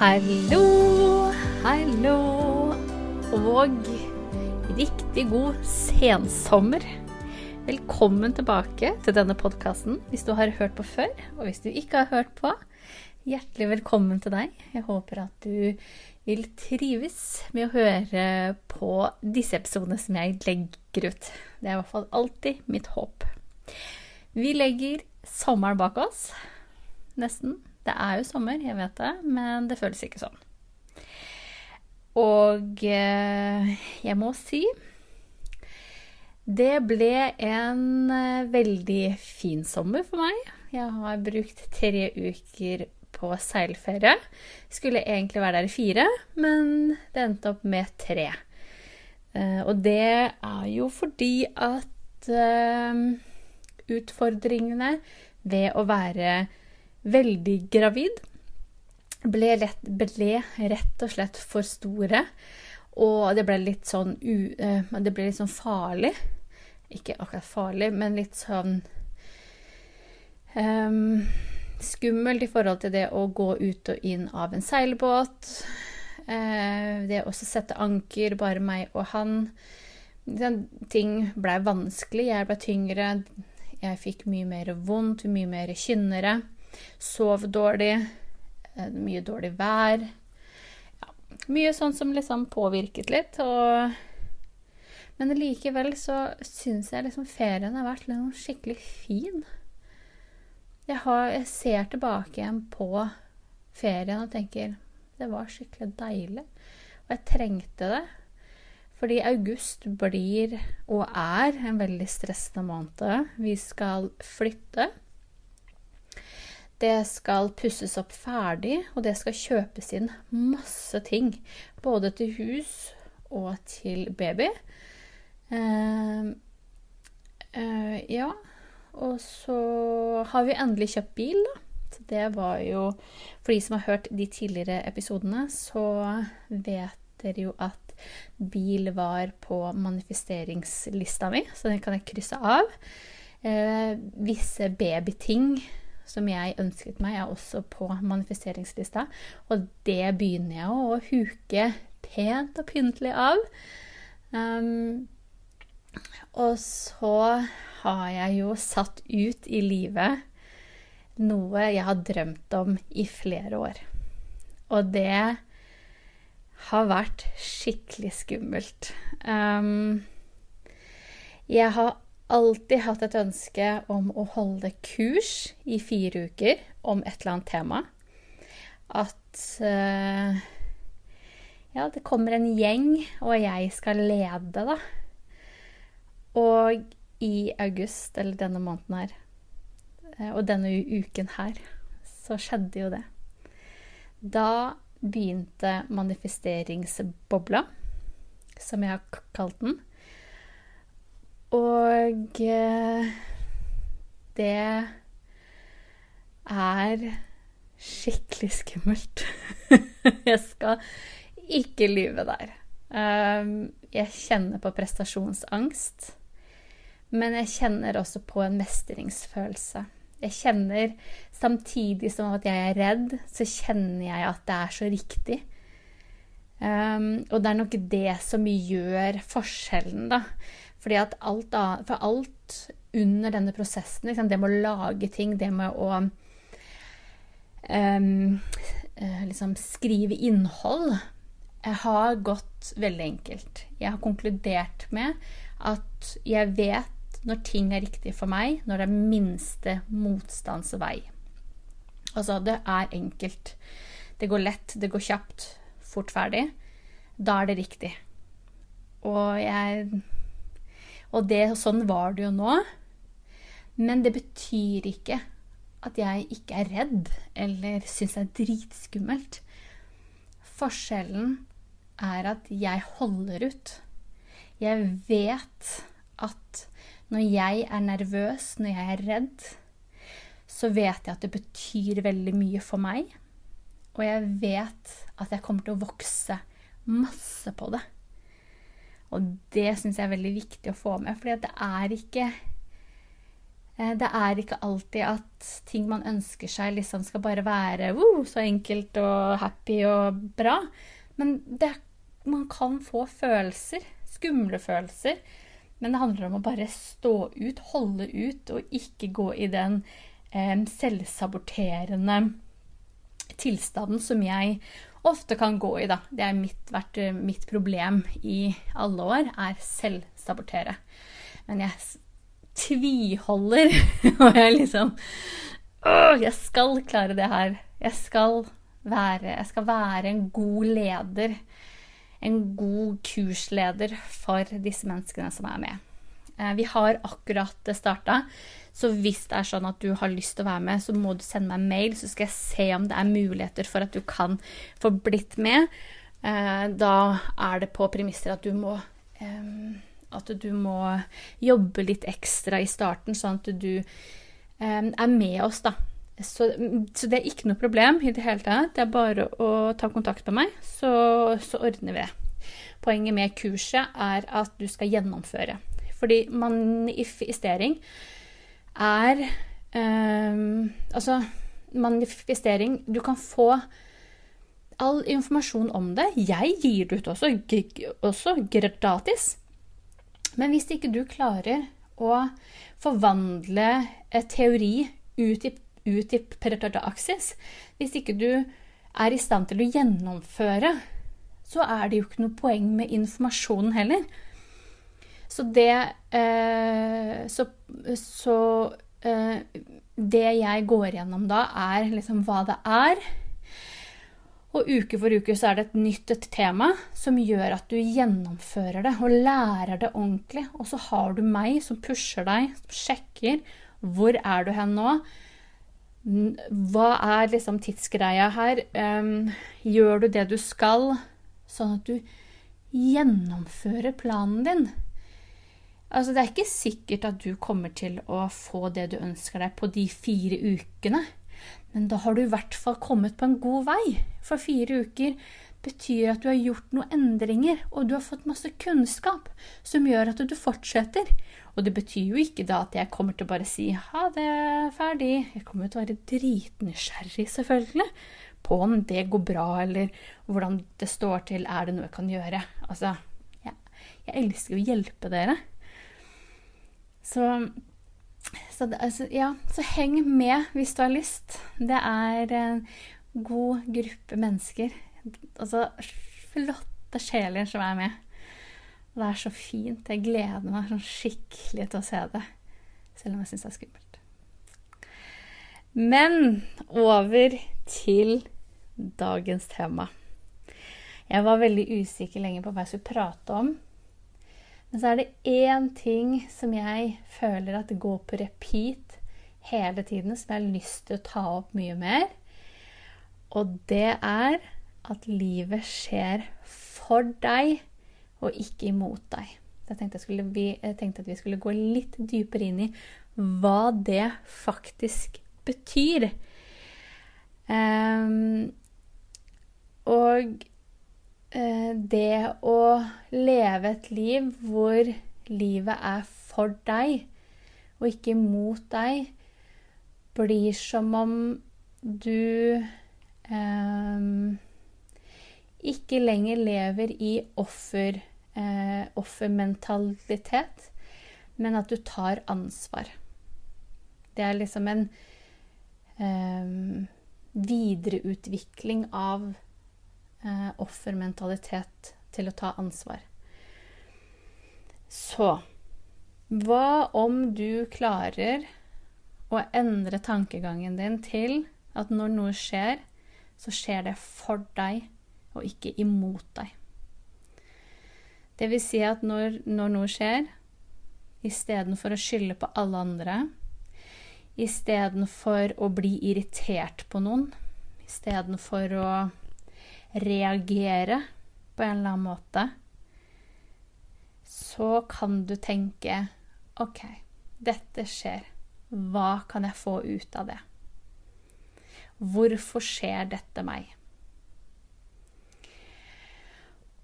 Hallo, hallo og riktig god sensommer. Velkommen tilbake til denne podkasten hvis du har hørt på før. Og hvis du ikke har hørt på, hjertelig velkommen til deg. Jeg håper at du vil trives med å høre på disse episodene som jeg legger ut. Det er i hvert fall alltid mitt håp. Vi legger sommeren bak oss. Nesten. Det er jo sommer, jeg vet det, men det føles ikke sånn. Og eh, jeg må si det ble en eh, veldig fin sommer for meg. Jeg har brukt tre uker på seilferie. Skulle egentlig være der i fire, men det endte opp med tre. Eh, og det er jo fordi at utfordringene ved å være veldig gravid. Ble, lett, ble, rett og slett for store. Og det ble litt sånn u, uh, Det ble litt sånn farlig. Ikke akkurat farlig, men litt sånn um, Skummelt i forhold til det å gå ut og inn av en seilbåt. Uh, det å sette anker, bare meg og han. Ting blei vanskelig. Jeg ble tyngre. Jeg fikk mye mer vondt, mye mer kynnere. Sov dårlig. Eh, mye dårlig vær. Ja, mye sånn som liksom påvirket litt. Og, men likevel så syns jeg liksom ferien har vært liksom skikkelig fin. Jeg, har, jeg ser tilbake igjen på ferien og tenker det var skikkelig deilig. Og jeg trengte det. Fordi august blir, og er, en veldig stressende måned. Vi skal flytte. Det skal pusses opp ferdig, og det skal kjøpes inn masse ting. Både til hus og til baby. Uh, uh, ja. Og så har vi endelig kjøpt bil, da. Så det var jo For de som har hørt de tidligere episodene, så vet dere jo at bil var på manifesteringslista mi, så den kan jeg krysse av. Uh, visse babyting som jeg ønsket meg, er også på manifesteringslista. Og det begynner jeg å huke pent og pyntelig av. Um, og så har jeg jo satt ut i livet noe jeg har drømt om i flere år. Og det har vært skikkelig skummelt. Um, jeg har alltid hatt et ønske om å holde kurs i fire uker om et eller annet tema. At uh, ja, det kommer en gjeng, og jeg skal lede, da. Og i august, eller denne måneden her, eh, og denne uken her, så skjedde jo det. Da begynte manifesteringsbobla, som jeg har kalt den. Og eh, det er skikkelig skummelt. jeg skal ikke lyve der. Um, jeg kjenner på prestasjonsangst, men jeg kjenner også på en mestringsfølelse. Jeg kjenner, samtidig som at jeg er redd, så kjenner jeg at det er så riktig. Um, og det er nok det som gjør forskjellen, da. Fordi at alt, for alt under denne prosessen, liksom, det med å lage ting, det med å um, liksom skrive innhold, har gått veldig enkelt. Jeg har konkludert med at jeg vet når ting er riktig for meg, når det er minste motstands vei. Altså, det er enkelt. Det går lett, det går kjapt, fort ferdig. Da er det riktig. Og jeg og det, sånn var det jo nå. Men det betyr ikke at jeg ikke er redd eller syns det er dritskummelt. Forskjellen er at jeg holder ut. Jeg vet at når jeg er nervøs, når jeg er redd, så vet jeg at det betyr veldig mye for meg. Og jeg vet at jeg kommer til å vokse masse på det. Og det syns jeg er veldig viktig å få med, for det er ikke Eh, det er ikke alltid at ting man ønsker seg, liksom skal bare være uh, så enkelt og happy og bra. Men det, man kan få følelser, skumle følelser. Men det handler om å bare stå ut, holde ut, og ikke gå i den eh, selvsaborterende tilstanden som jeg ofte kan gå i, da. Det har vært eh, mitt problem i alle år, er selvsabotere. Men jeg tviholder, og jeg liksom Åh, jeg skal klare det her. Jeg skal være, jeg skal være en god leder. En god kursleder for disse menneskene som er med. Eh, vi har akkurat starta, så hvis det er sånn at du har lyst til å være med, så må du sende meg en mail, så skal jeg se om det er muligheter for at du kan få blitt med. Eh, da er det på premisser at du må at du må jobbe litt ekstra i starten, sånn at du um, er med oss, da. Så, så, det er ikke noe problem i det hele tatt. Det er bare å ta kontakt med meg, så, så ordner vi det. Poenget med kurset er at du skal gjennomføre. Fordi manifestering er um, Altså, manifestering Du kan få all informasjon om det. Jeg gir det ut også, også gratis. Men hvis ikke du klarer å forvandle teori ut i, ut i praksis, hvis ikke du er i stand til å gjennomføre, så er det jo ikke noe poeng med informasjonen heller. Så det eh, Så, så eh, Det jeg går gjennom da, er liksom hva det er og uke for uke så er det et nytt et tema som gjør at du gjennomfører det og lærer det ordentlig. Og så har du meg som pusher deg, som sjekker hvor er du hen nå. Hva er liksom tidsgreia her? Gjør du det du skal, sånn at du gjennomfører planen din? Altså, det er ikke sikkert at du kommer til å få det du ønsker deg på de fire ukene. Men da har du i hvert fall kommet på en god vei. For fire uker betyr at du har gjort noen endringer, og du har fått masse kunnskap som gjør at du fortsetter. Og det betyr jo ikke da at jeg kommer til å bare si ha det, ferdig. Jeg kommer til å være dritnysgjerrig, selvfølgelig, på om det går bra, eller hvordan det står til, er det noe jeg kan gjøre? Altså, ja, jeg elsker å hjelpe dere. Så så, altså, ja, så heng med hvis du har lyst. Det er en god gruppe mennesker. Altså flotte sjeler som er med. Det er så fint. Jeg gleder meg sånn skikkelig til å se det. Selv om jeg syns det er skummelt. Men over til dagens tema. Jeg var veldig usikker lenge på hva jeg skulle prate om. Men så er det én ting som jeg føler at det går på repeat hele tiden, som jeg har lyst til å ta opp mye mer. Og det er at livet skjer for deg og ikke imot deg. Jeg tenkte, jeg, skulle, jeg tenkte, at vi skulle gå litt dypere inn i hva det faktisk betyr. Um, og det å leve et liv hvor livet er for deg og ikke mot deg, blir som om du eh, ikke lenger lever i offer, eh, offermentalitet, men at du tar ansvar. Det er liksom en eh, videreutvikling av eh, offermentalitet til å ta ansvar. Så hva om du klarer å endre tankegangen din til at når noe skjer, så skjer det for deg og ikke imot deg. Det vil si at når, når noe skjer, istedenfor å skylde på alle andre, istedenfor å bli irritert på noen, istedenfor å reagere på en eller annen måte, så kan du tenke OK, dette skjer. Hva kan jeg få ut av det? Hvorfor skjer dette meg?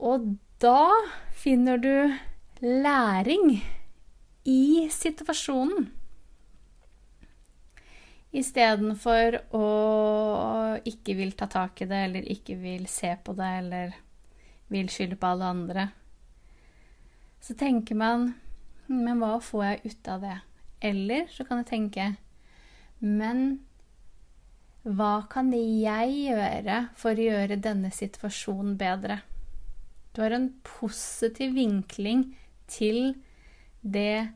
Og da finner du læring i situasjonen. Istedenfor å ikke vil ta tak i det, eller ikke vil se på det, eller vil skylde på alle andre. Så tenker man Men hva får jeg ut av det? Eller så kan jeg tenke Men hva kan jeg gjøre for å gjøre denne situasjonen bedre? Du har en positiv vinkling til det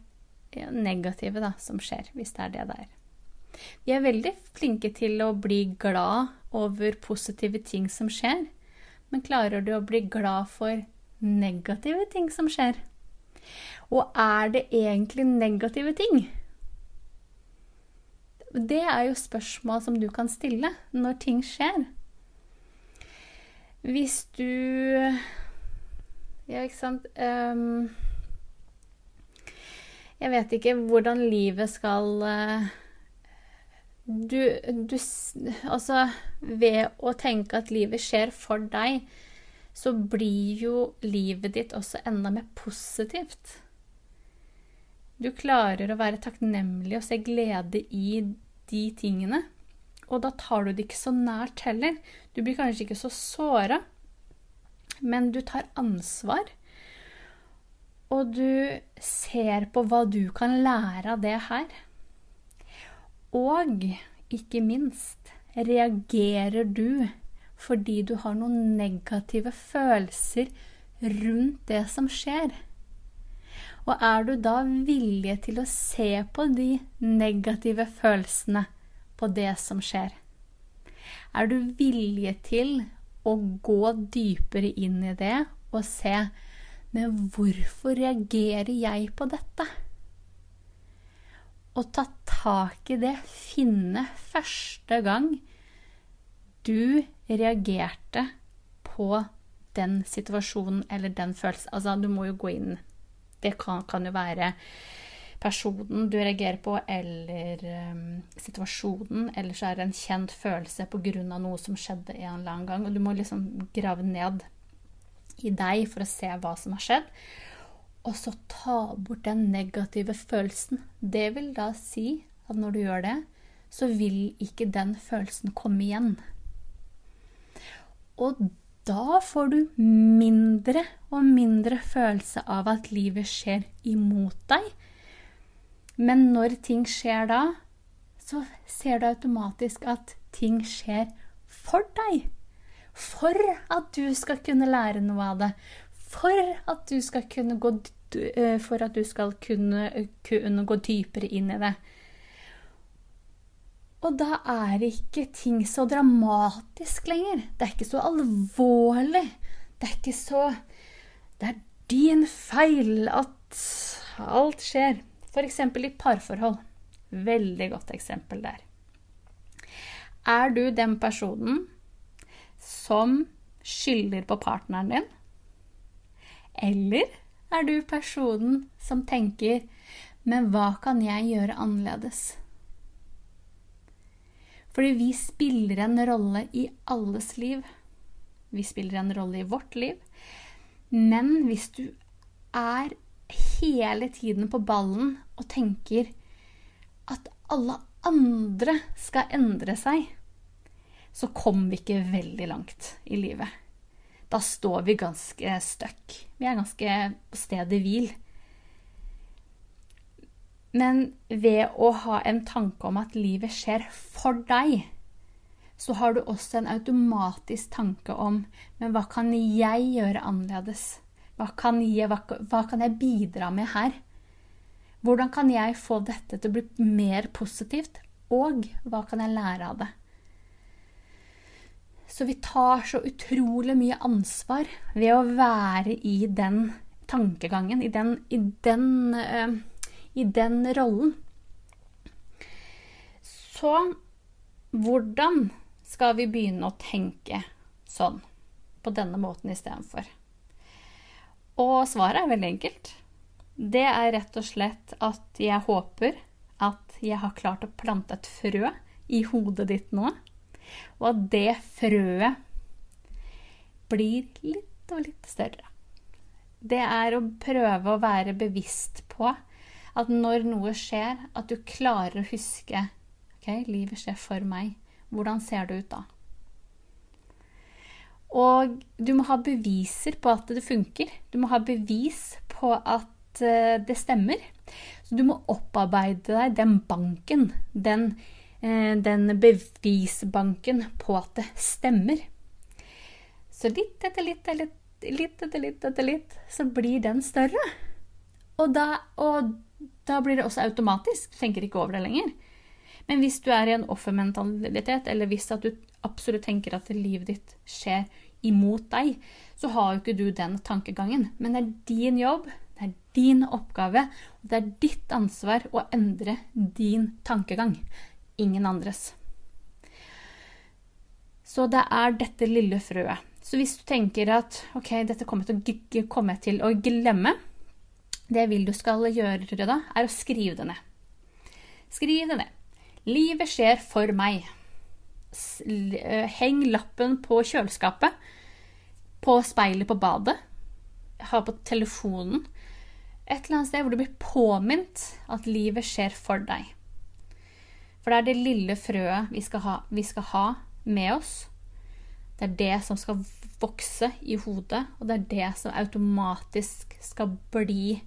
negative da, som skjer, hvis det er det det er. Vi er veldig flinke til å bli glad over positive ting som skjer. Men klarer du å bli glad for negative ting som skjer? Og er det egentlig negative ting? Det er jo spørsmål som du kan stille når ting skjer. Hvis du Ja, ikke sant um, Jeg vet ikke hvordan livet skal uh, du, du, Altså, ved å tenke at livet skjer for deg, så blir jo livet ditt også enda mer positivt. Du klarer å være takknemlig og se glede i de tingene. Og da tar du det ikke så nært heller. Du blir kanskje ikke så såra, men du tar ansvar. Og du ser på hva du kan lære av det her. Og ikke minst reagerer du fordi du har noen negative følelser rundt det som skjer. Og er du da villig til å se på de negative følelsene på det som skjer? Er du villig til å gå dypere inn i det og se Men hvorfor reagerer jeg på dette? Å ta tak i det, finne første gang du reagerte på den situasjonen eller den følelsen. Altså, du må jo gå inn Det kan, kan jo være personen du reagerer på, eller um, situasjonen. Eller så er det en kjent følelse pga. noe som skjedde en eller annen gang. Og du må liksom grave ned i deg for å se hva som har skjedd og så ta bort den negative følelsen. Det vil da si at når du gjør det, så vil ikke den følelsen komme igjen. Og da får du mindre og mindre følelse av at livet skjer imot deg. Men når ting skjer da, så ser du automatisk at ting skjer for deg. For at du skal kunne lære noe av det. For at du skal kunne gå Eh, du skal kunne, kunne gå dypere inn i det. Og da er ikke ting så dramatisk lenger. Det er ikke så alvorlig. Det er ikke så Det er din feil at alt skjer. F.eks. i parforhold. Veldig godt eksempel der. Er du den personen som skylder på partneren din? Eller er du personen som tenker 'men hva kan jeg gjøre annerledes'? Fordi vi spiller en rolle i alles liv. Vi spiller en rolle i vårt liv. Men hvis du er hele tiden på ballen og tenker at alle andre skal endre seg, så kommer vi ikke veldig langt i livet da står vi ganske stuck. Vi er ganske på stedet hvil. Men ved å ha en tanke om at livet skjer for deg, så har du også en automatisk tanke om Men hva kan jeg gjøre annerledes? Hva kan jeg, hva, hva kan jeg bidra med her? Hvordan kan jeg få dette til å bli mer positivt? Og hva kan jeg lære av det? Så vi tar så utrolig mye ansvar ved å være i den tankegangen, i den, i den, uh, i den rollen. Så hvordan skal vi begynne å tenke sånn, på denne måten istedenfor? Og svaret er veldig enkelt. Det er rett og slett at jeg håper at jeg har klart å plante et frø i hodet ditt nå og at det frøet blir litt og litt større. Det er å prøve å være bevisst på at når noe skjer, at du klarer å huske ok, livet skjer for meg. Hvordan ser det ut da? Og du må ha beviser på at det funker. Du må ha bevis på at eh, det stemmer. Så du må opparbeide deg den banken, den, den bevisbanken på at det stemmer. Så litt etter litt, litt, litt etter litt etter litt, så blir den større. Og da, og da blir det også automatisk. Du tenker ikke over det lenger. Men hvis du er i en offermentalitet, eller hvis du absolutt tenker at livet ditt skjer imot deg, så har jo ikke du den tankegangen. Men det er din jobb, det er din oppgave, og det er ditt ansvar å endre din tankegang. Ingen andres. Så det er dette lille frøet. Så hvis du tenker at ok, dette kommer kommer til å glemme, det vil du skal gjøre da, er å skrive det ned. Skriv det ned. Livet skjer for meg. Eh, heng lappen på kjøleskapet. På speilet på badet. Ha på telefonen. Et eller annet sted hvor du blir påminnet at livet skjer for deg. For det er det lille frøet vi skal ha, vi skal ha med oss. Det er det som skal vokse i hodet, og det er det som automatisk skal bli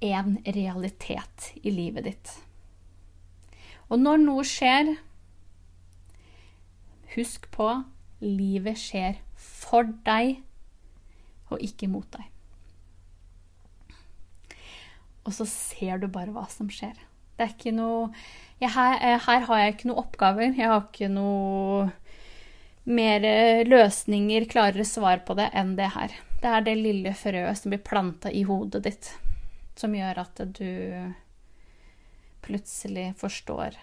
en realitet i livet ditt. Og når noe skjer, husk på livet skjer for deg og ikke mot deg. Og så ser du bare hva som skjer. Det er ikke noe jeg, her, her, har jeg ikke noen oppgaver. Jeg har ikke noe mer løsninger, klarere svar på det enn det her. Det er det lille frøet som blir planta i hodet ditt som gjør at du plutselig forstår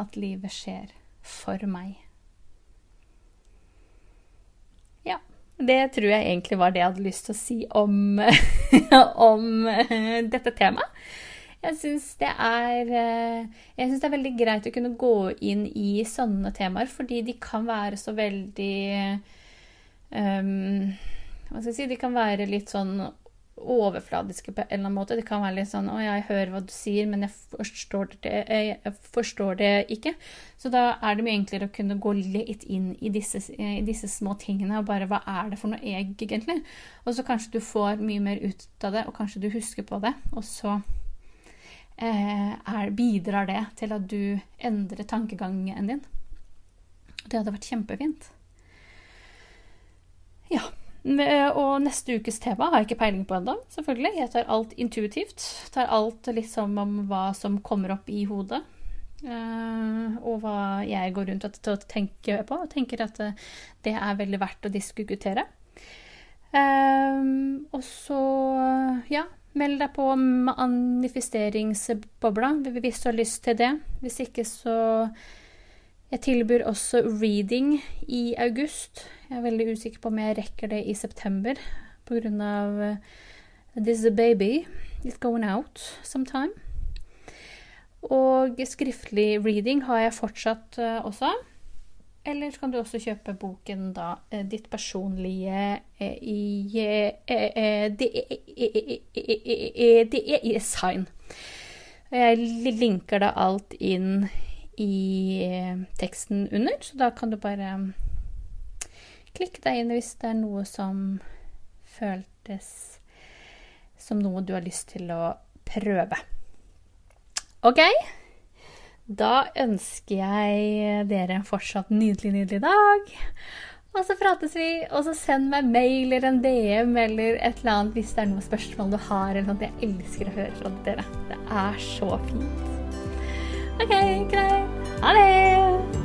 at livet skjer for meg. Ja. Det tror jeg egentlig var det jeg hadde lyst til å si om, om dette temaet. Jeg syns det, det er veldig greit å kunne gå inn i sånne temaer, fordi de kan være så veldig um, Hva skal jeg si De kan være litt sånn overfladiske på en eller annen måte. Det kan være litt sånn 'Å, jeg hører hva du sier, men jeg forstår det, jeg forstår det ikke'. Så da er det mye enklere å kunne gå litt inn i disse, i disse, små tingene og bare 'Hva er det for noe egentlig?' Og så kanskje du får mye mer ut av det, og kanskje du husker på det. Og så eh, er, bidrar det til at du endrer tankegangen din. Det hadde vært kjempefint. Ja. Og neste ukes tema har jeg ikke peiling på ennå, selvfølgelig. Jeg tar alt intuitivt. Tar alt liksom om hva som kommer opp i hodet. Uh, og hva jeg går rundt og tenker på. Og tenker at det er veldig verdt å diskutere. Og så, ja Meld deg på manifesteringsbobla hvis du har lyst til det. Hvis ikke, så Jeg tilbyr også reading i august. Jeg er veldig usikker på om jeg rekker det i september pga. Uh, this baby is going out sometime. Og skriftlig reading har jeg fortsatt uh, også. Eller så kan du også kjøpe boken da, uh, 'Ditt personlige Det er sign'. Jeg linker da alt inn i teksten under, så da kan du bare klikke deg inn hvis det er noe som føltes som noe du har lyst til å prøve. OK? Da ønsker jeg dere en fortsatt nydelig, nydelig dag. Og så prates vi, og så send meg mail eller en DM eller et eller annet hvis det er noen spørsmål du har. eller noe. Jeg elsker å høre fra dere. Det er så fint. OK, greit. Ha det!